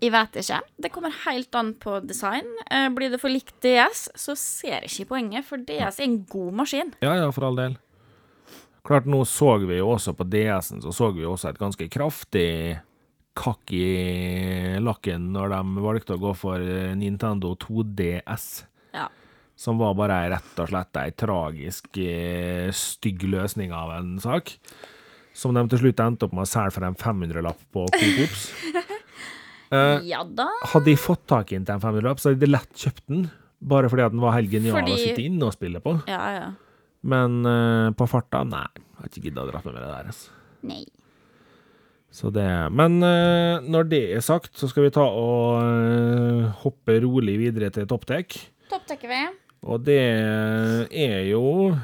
Jeg vet ikke. Det kommer helt an på design. Eh, Blir det for likt DS, så ser jeg ikke poenget, for DS er en god maskin. Ja, ja, for all del. Klart, nå så vi jo også på DS-en, så så vi jo også et ganske kraftig kakk i lakken når de valgte å gå for eh, Nintendo 2DS, Ja. som var bare rett og slett ei tragisk eh, stygg løsning av en sak, som de til slutt endte opp med å selge for en 500-lapp på Coop. Eh, ja da. Hadde de fått tak i en 500-lapp, så hadde de lett kjøpt den, bare fordi at den var helt genial Fordi- å sitte inne og spille på. Ja, ja. Men uh, på farta, nei. Jeg har ikke gidda å dra med meg det der. Altså. Nei. Så det Men uh, når det er sagt, så skal vi ta og uh, hoppe rolig videre til topptek. Topptekker vi. Og det er jo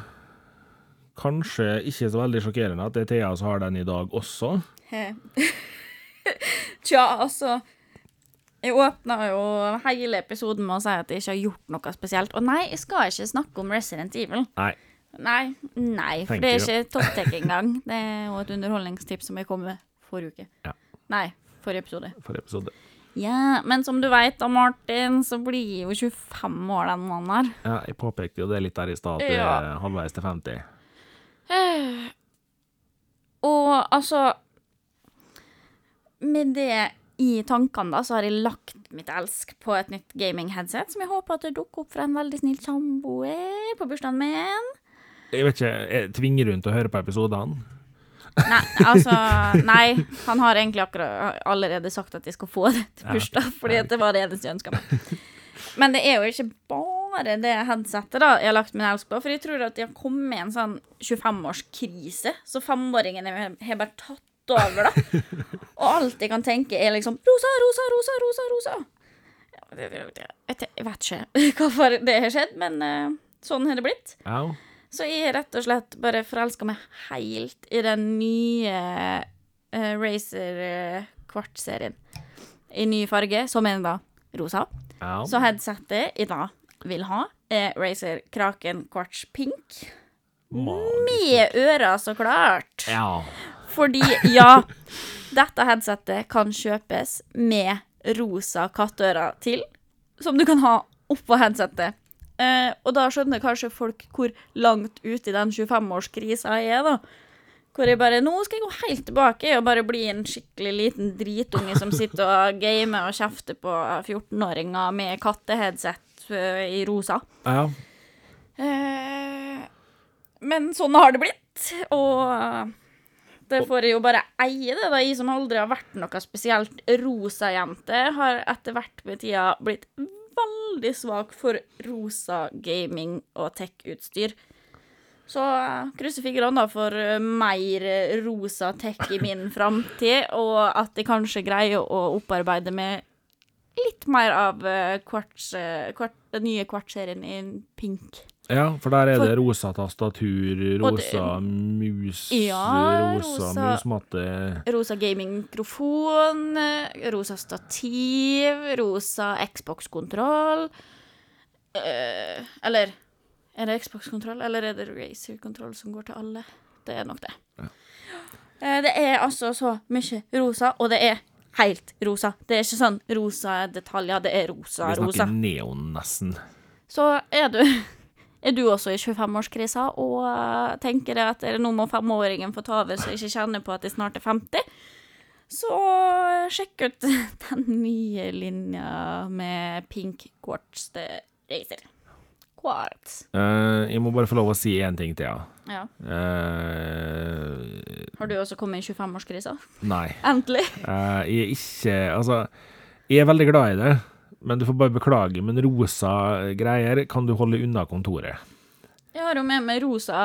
kanskje ikke så veldig sjokkerende at det er Thea som har den i dag også. Tja, altså Jeg åpna jo hele episoden med å si at jeg ikke har gjort noe spesielt. Og nei, jeg skal ikke snakke om Resident Evil. Nei. Nei, nei, for det er ikke topptek engang. Det er jo et underholdningstips som jeg kom med forrige uke. Ja. Nei, forrige episode. Forrige episode. Ja, men som du veit da, Martin, så blir jo 25 år den mannen her. Ja, jeg påpekte jo det litt der i stad, at det Ja. er halvveis til 50. Og altså Med det i tankene, da, så har jeg lagt mitt elsk på et nytt gaming-headset, som jeg håper at det dukker opp fra en veldig snill samboer på bursdagen min. Jeg vet ikke, jeg tvinger rundt å høre på episodene. Nei, altså Nei, han har egentlig akkurat allerede sagt at jeg skal få det til bursdag, fordi det var det eneste jeg ønska meg. Men det er jo ikke bare det headsetet da jeg har lagt min elsk på, for jeg tror at de har kommet i en sånn 25-årskrise, så femåringen har bare tatt over, da. Og alt jeg kan tenke, er liksom rosa, rosa, rosa, rosa, rosa. Jeg vet- ikke hvorfor det har skjedd, men eh, sånn har det blitt. Ja. Så jeg har rett og slett bare forelska meg helt i den nye uh, Racer uh, kvartserien. I ny farge, som er da rosa. ja. Så headsetet jeg da vil ha, er Racer Kraken Quartz Pink. Magisk. Med ører, så klart. Ja. Fordi, ja, dette headsetet kan kjøpes med rosa kattører til, som du kan ha oppå headsetet. Eh, og da skjønner kanskje folk hvor langt ute i den 25-årskrisa jeg er, da. Hvor jeg bare Nå skal jeg gå helt tilbake og bare bli en skikkelig liten dritunge som sitter og gamer og kjefter på 14-åringer med katteheadset eh, i rosa. ja. Eh, men sånn har det blitt, og det får jeg jo bare eie det, da. Jeg som aldri har vært noe spesielt rosa jente, har etter hvert med tida blitt veldig svak for rosa gaming og tech-utstyr. Så krysser fingrene for eh, mer rosa tech i min framtid, og at jeg kanskje greier å opparbeide med litt mer av eh, kvarts, eh, kvart, den nye kvartserien i pink. Ja, for der er For- det rosa tastatur, rosa det- rosa mus, Ja, rosa, rosa- musmatte Rosa gaming-mikrofon, eh, rosa stativ, rosa Xbox-kontroll. Eh, eller er det Xbox-kontroll, eller er det Razer-kontroll som går til alle? Det er nok det. Eh, det er altså så mye rosa, og det er helt rosa. Det er ikke sånn rosa detaljer, det er rosa, Vi rosa. snakker neon, nesten. Så er du Er du også i 25-årskrisa og eh, tenker at nå må femåringen få ta over så jeg ikke kjenner på at jeg snart er 50, så eh, sjekk ut den nye linja med pink quartz det racer. Quartz. Uh, jeg må bare få lov å si én ting til, ja. Ja. Uh, Har du også kommet i 25-årskrisa? nei. Endelig. Uh, jeg er ikke Altså, jeg er veldig glad i det, men du får bare beklage, men rosa greier kan du holde unna kontoret. Jeg har jo med meg rosa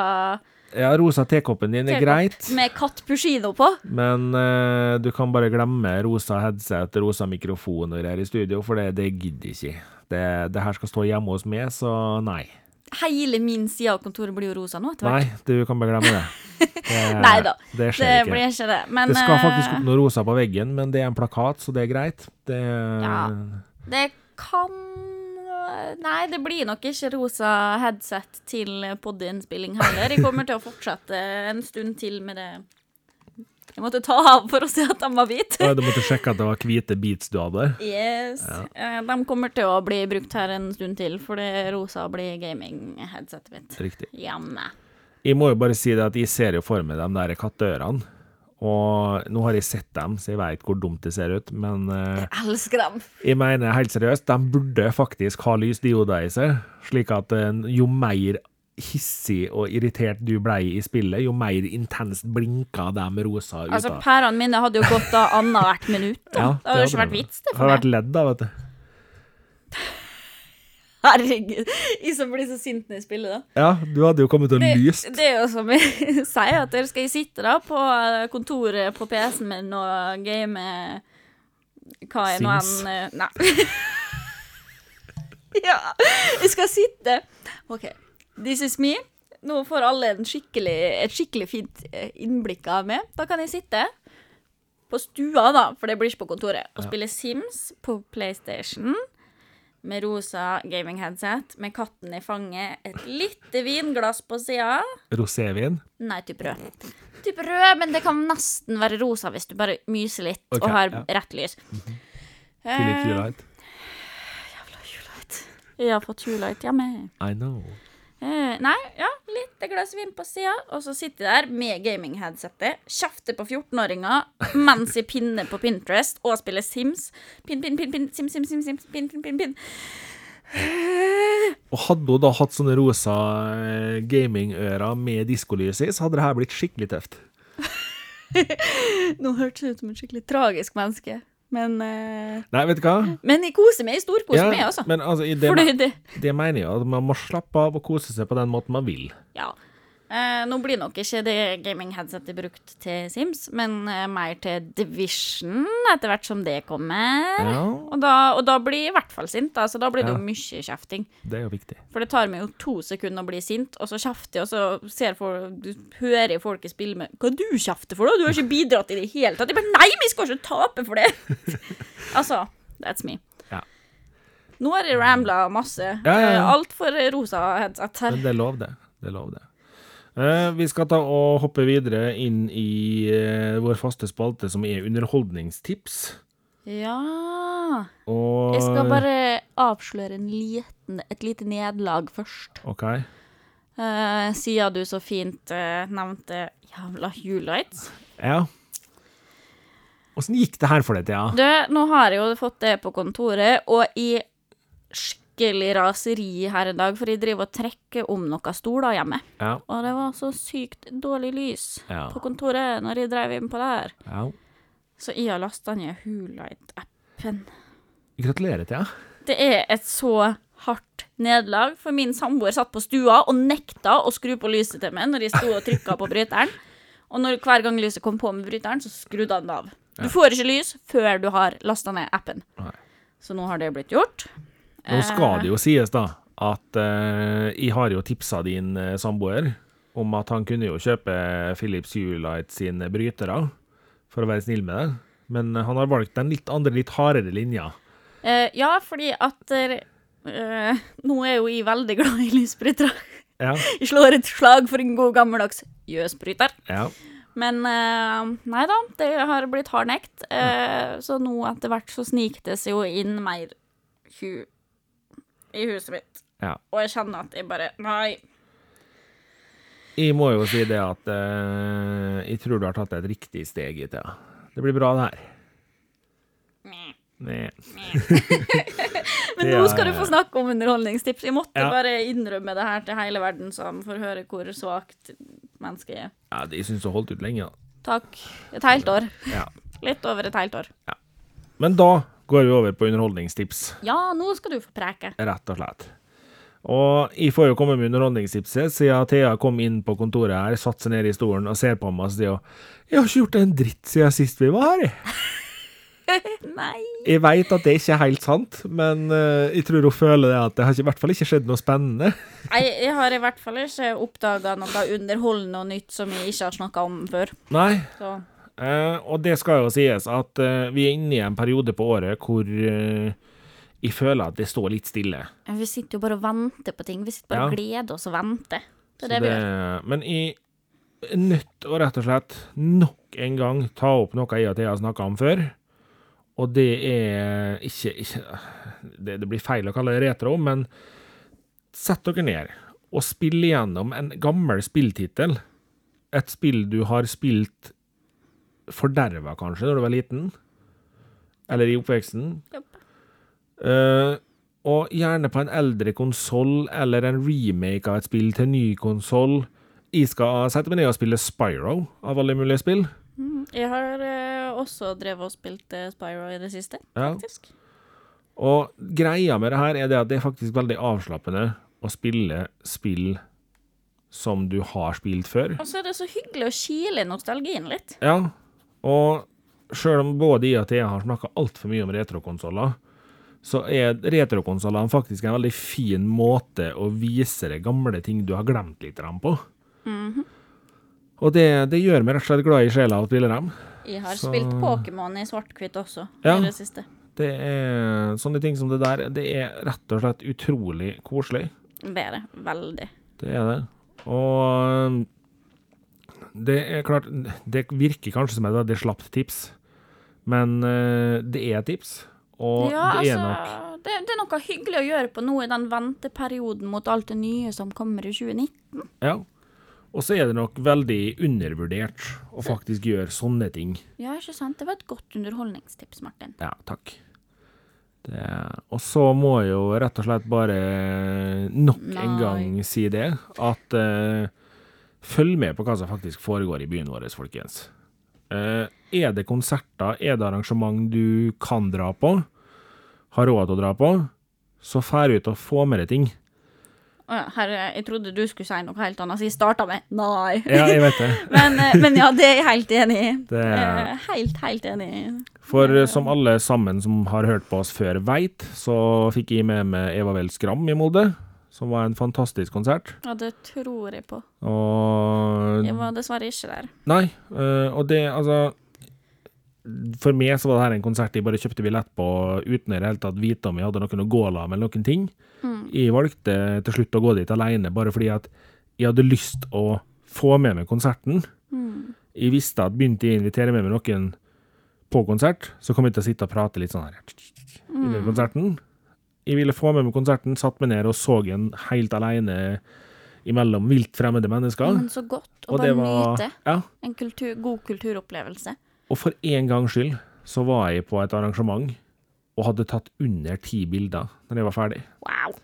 Ja, rosa tekoppen din er tekopp greit, med Katt Pushino på. men uh, du kan bare glemme rosa headset, rosa mikrofon og greier i studio, for det, det gidder ikke. Det, det her skal stå hjemme hos meg, så nei. Hele min side av kontoret blir jo rosa nå etter hvert. Nei, du kan bare glemme det. det Neida, Det Det skjer ikke. blir ikke det. Men Det skal eh, faktisk opp noe rosa på veggen, men det er en plakat, så det er greit. Det, Ja. Det kan Nei, det blir nok ikke rosa headset til podinnspilling heller. Jeg kommer til å fortsette en stund til med det. Jeg måtte ta av for å se at de var hvite. Du måtte sjekke at det var hvite beats du hadde. Yes. Ja. De kommer til å bli brukt her en stund til, for det rosa blir gaming-headsetet mitt. Riktig. Hjemme. Jeg må jo bare si det at jeg ser jo for meg de der kattørene. Og nå har jeg sett dem, så jeg veit hvor dumt det ser ut, men eh, Jeg elsker dem. jeg mener helt seriøst, de burde faktisk ha lysdioder i seg, slik at eh, jo mer hissig og irritert du blei i spillet, jo mer intenst blinka de rosa ut Altså, pærene mine hadde jo gått av annethvert minutt. Da. Ja, det hadde jo ikke vært vits, det for for Det hadde vært ledd, da, vet du. Herregud. Jeg som blir så sint når jeg spiller, da. Ja, du hadde jo kommet og Det, lyst. det er jo som jeg sier, at dere skal sitte da på eh, kontoret på PC-en min og game hva er nå enn eh, Nei. ja, jeg skal sitte OK, this is me. Nå får alle en skikkelig, et skikkelig fint eh, innblikk av meg. Da kan jeg sitte på stua, da, for det blir ikke på kontoret, og spille Sims på PlayStation med rosa gaming-headset, med katten i fanget, et lite vinglass på sida. Rosévin. Nei, type rød. Type rød, men det kan nesten være rosa hvis du bare myser litt okay, og har ja. rett lys. Philip Eh, Julight. Jeg har fått Julight, hjemme. I know. Eh, nei, ja, litt glass vin på sida, og så sitter jeg der med gaming-headsetet, kjefter på 14-åringer mens jeg pinner på Pinterest og spiller Sims. Pinn, pinn, pinn, pinn, sim, sim, sim, sim, pinn, pinn, pinn, pinn. Og hadde hun da hatt sånne rosa eh, gamingører med diskolys i, så hadde det her blitt skikkelig tøft. Nå hørtes det ut som et skikkelig tragisk menneske. Men, uh, Nei, vet du hva? men jeg koser meg. Jeg storkoser meg, altså. men altså, i det, det det mener jeg at man må slappe av og kose seg på den måten man vil. Ja. Eh, nå blir nok ikke det gaming-headsetet brukt til Sims, men eh, mer til Division etter hvert som det kommer. Ja, Og, da, og da blir jeg i hvert fall sint, da, så da blir det Ja. jo mye kjefting. det er jo viktig. For det tar meg jo to sekunder å bli sint, og så kjefter jeg, og så ser folk, du hører folket spille med Hva du kjefter for, da? Du har ikke bidratt i det hele tatt. Jeg bare Nei, vi skal ikke tape for det! altså, that's me. Ja. Nå har jeg rambla masse. Ja, ja, ja. Altfor rosa headset her. Men det er lov, det. Det er lov, det. Eh, vi skal ta og hoppe videre inn i eh, vår faste spalte, som er underholdningstips. Ja Og Jeg skal bare avsløre en liten, et lite nederlag først. OK. Uh, siden du så fint uh, nevnte jævla Hulights. Ja. Åssen gikk det her for deg, Thea? Du, nå har jeg jo fått det på kontoret, og i skikkelig raseri her en dag, for jeg driver og trekker om noen stoler hjemme. Ja. Og det var så sykt dårlig lys Ja. på kontoret når jeg drev inn på det her. ja. Så jeg har lasta ned Hulight-appen. Gratulerer, til deg. Det er et så hardt nederlag, for min samboer satt på stua og nekta å skru på lyset til meg når jeg sto og trykka på bryteren. Og når hver gang lyset kom på med bryteren, så skrudde han det av. Du får ikke lys før du har lasta ned appen. Nei. Så nå har det blitt gjort. Nå skal det jo sies, da, at eh, jeg har jo tipsa din eh, samboer om at han kunne jo kjøpe Philips Hulight sine brytere, for å være snill med det. Men han har valgt den litt andre, litt hardere linja. Eh, ja, fordi at eh, Nå er jo jeg veldig glad i lysbrytere. Ja. Jeg slår et slag for en god gammeldags jøsbryter. ja. Men eh, nei da, det har blitt hard nekt. Eh, så nå etter hvert så sniktes jo inn mer hu i huset mitt. ja. Og jeg kjenner at jeg bare Nei. Jeg må jo si det at eh, jeg tror du har tatt et riktig steg i tida. Det blir bra, det her. Nei. Men nå skal du få snakke om underholdningstips. Jeg måtte Ja. bare innrømme det her til hele verden, så han får høre hvor svakt mennesket er. Ja, jeg syns du holdt ut lenge, da. Takk. Et helt år. Ja. Litt over et helt år. Ja. Men da går vi over på underholdningstips. Ja, nå skal du få preke. rett og slett. Og jeg får jo komme med underholdningstipset, siden Thea kom inn på kontoret her, satte seg ned i stolen og ser på meg og sier Jeg har ikke gjort en dritt siden sist vi var her. Nei. Jeg veit at det ikke er helt sant, men uh, jeg tror hun føler det at det har i hvert fall ikke skjedd noe spennende. Nei, jeg har i hvert fall ikke oppdaga noe underholdende og nytt som jeg ikke har snakka om før. Nei. Så og det skal jo sies at eh, vi er inne i en periode på året hvor eh, jeg føler at det står litt stille. vi sitter jo bare og venter på ting. Vi sitter bare og gleder oss og venter. Det er det, det vi gjør. Men jeg er nødt til å rett og slett nok en gang ta opp noe jeg og Thea har snakka om før. Og det er ikke, ikke det, det blir feil å kalle det retro, men sett dere ned og spill igjennom en gammel spilltittel. Et spill du har spilt forderva, kanskje, når du var liten. Eller i oppveksten. Yep. Uh, og gjerne på en eldre konsoll, eller en remake av et spill til en ny konsoll. Jeg skal sette meg ned og spille Spyro, av alle mulige spill. Jeg har uh, også drevet og spilt uh, Spyro i det siste, Ja. faktisk. Og greia med det her er det at det er faktisk veldig avslappende å spille spill som du har spilt før. Og så er det så hyggelig å kile nostalgien litt. Ja, og sjøl om både jeg og Thea har snakka altfor mye om retrokonsoller, så er retrokonsollene faktisk en veldig fin måte å vise deg gamle ting du har glemt litt på. Og det, det gjør meg rett og slett glad i sjela å spille dem. Jeg har Så- spilt Pokémon i svart-hvitt også, Ja. i det siste. Det er sånne ting som det der, det er rett og slett utrolig koselig. Det er det. Veldig. Det er det. Og det er klart, det virker kanskje som et veldig slapt tips, men eh, det er et tips. Og ja, det er altså, nok det, det er noe hyggelig å gjøre på nå i den venteperioden mot alt det nye som kommer i 2019. Ja. Og så er det nok veldig undervurdert å faktisk gjøre sånne ting. Ja, ikke sant? Det var et godt underholdningstips, Martin. Ja, takk. Det, og så må jeg jo rett og slett bare nok en gang si det, at eh, følg med på hva som faktisk foregår i byen vår, folkens. Eh, er det konserter, er det arrangement du kan dra på, har råd til å dra på, så fær ut og få med deg ting. Herre, jeg trodde du skulle si noe helt annet, så jeg starta med nei. Ja, jeg vet det. Men, eh, men ja, det er jeg helt enig i. Det er- Eh, Helt, helt enig i. For som alle sammen som har hørt på oss før veit, så fikk jeg med meg Eva Vel Skram i Molde, som var en fantastisk konsert. Ja, det tror jeg på. Og Jeg var dessverre ikke der. Nei, øh, og det, altså For meg så var det her en konsert jeg bare kjøpte billett på uten i det hele tatt vite om jeg hadde noen å gå la med eller noen ting. Jeg valgte til slutt å gå dit alene bare fordi at jeg hadde lyst å få med meg konserten. Jeg visste at begynte jeg å invitere med meg noen på konsert, så kom jeg til å sitte og prate litt sånn her under konserten. Jeg ville få med meg konserten, satt meg ned og så en helt alene imellom vilt fremmede mennesker. Men så godt Og bare var nyte Ja. en kultur, god kulturopplevelse. Og for en gangs skyld så var jeg på et arrangement og hadde tatt under ti bilder når jeg var ferdig. Wow.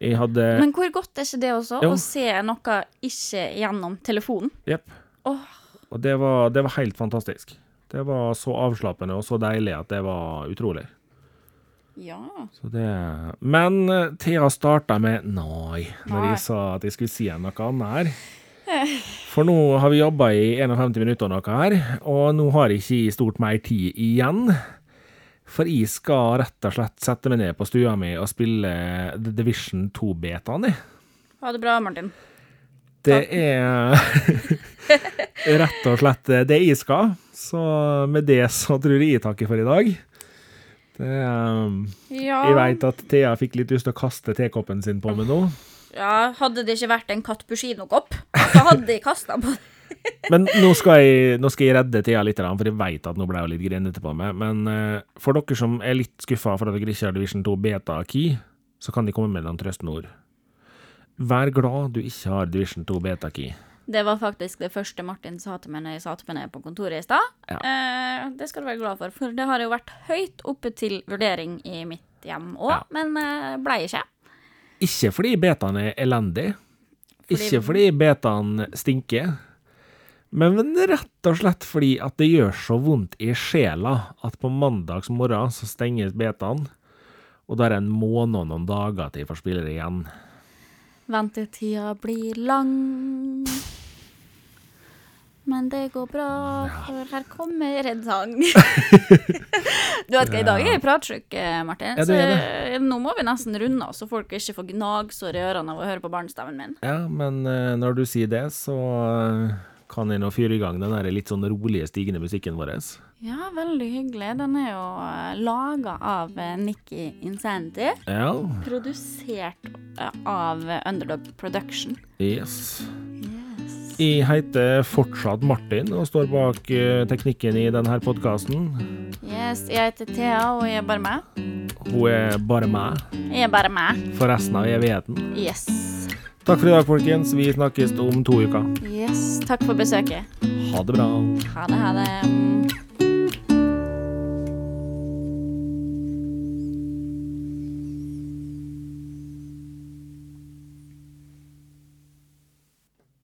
Jeg hadde Men hvor godt er ikke det også, Jo. å se noe ikke gjennom telefonen? Jepp. Oh. Og det var, det var helt fantastisk. Det var så avslappende og så deilig at det var utrolig. Ja. Så det Men eh, Thea starta med nei, når Nei. jeg sa at jeg skulle si noe annet her. For nå har vi jobba i 51 minutter og noe her, og nå har jeg ikke stort mer tid igjen. For jeg skal rett og slett sette meg ned på stua mi og spille The Division 2-betaen, jeg. Ha det bra, Martin. Det er rett og slett det jeg skal. Så med det så tror jeg jeg takker for i dag. Det, um, Ja. jeg veit at Thea fikk litt lyst til å kaste tekoppen sin på meg nå. ja. Hadde det ikke vært en Cappuccino-kopp, så hadde jeg kasta på den. Men nå skal jeg, nå skal jeg redde Thea litt, for jeg veit at nå ble hun litt grinete på meg. Men uh, for dere som er litt skuffa for at dere ikke har Division 2 Beta Key, så kan de komme med noen ord. Vær glad du ikke har Division 2 Beta Key. Det var faktisk det første Martin sa til meg når jeg satte meg på kontoret i stad. Ja. Eh, det skal du være glad for, for det har jo vært høyt oppe til vurdering i mitt hjem òg, Ja. men eh, blei ikke. Ikke fordi betaen er elendig, Fordi- ikke fordi betaen stinker, men rett og slett fordi at det gjør så vondt i sjela at på mandags morgen så stenges betaen, og da er det en måned og noen dager til jeg får spille det igjen. Ventetida blir lang. Men det går bra, for her kommer en sang. du vet hva, i dag er jeg pratsjuk, eh, Martin. Ja, så eh, nå må vi nesten runde av, så folk ikke får gnagsår i ørene av å høre på barnestemmen min. Ja, men eh, når du sier det, så kan nå fyre i gang den der litt sånn rolige, stigende musikken vår. Ja, veldig hyggelig. Den er jo uh, laga av eh, Nikki Insanity. Ja, Produsert eh, av Underdog Production. yes. Yes. Jeg heter fortsatt Martin og står bak eh, teknikken i denne podkasten. yes. Jeg heter Thea, og jeg er bare meg. Hun er bare meg Jeg er bare meg. for resten av evigheten. Yes. Takk for i dag, folkens. Vi snakkes om to uker. Yes. Takk for besøket. Ha det bra. Ha det, ha det.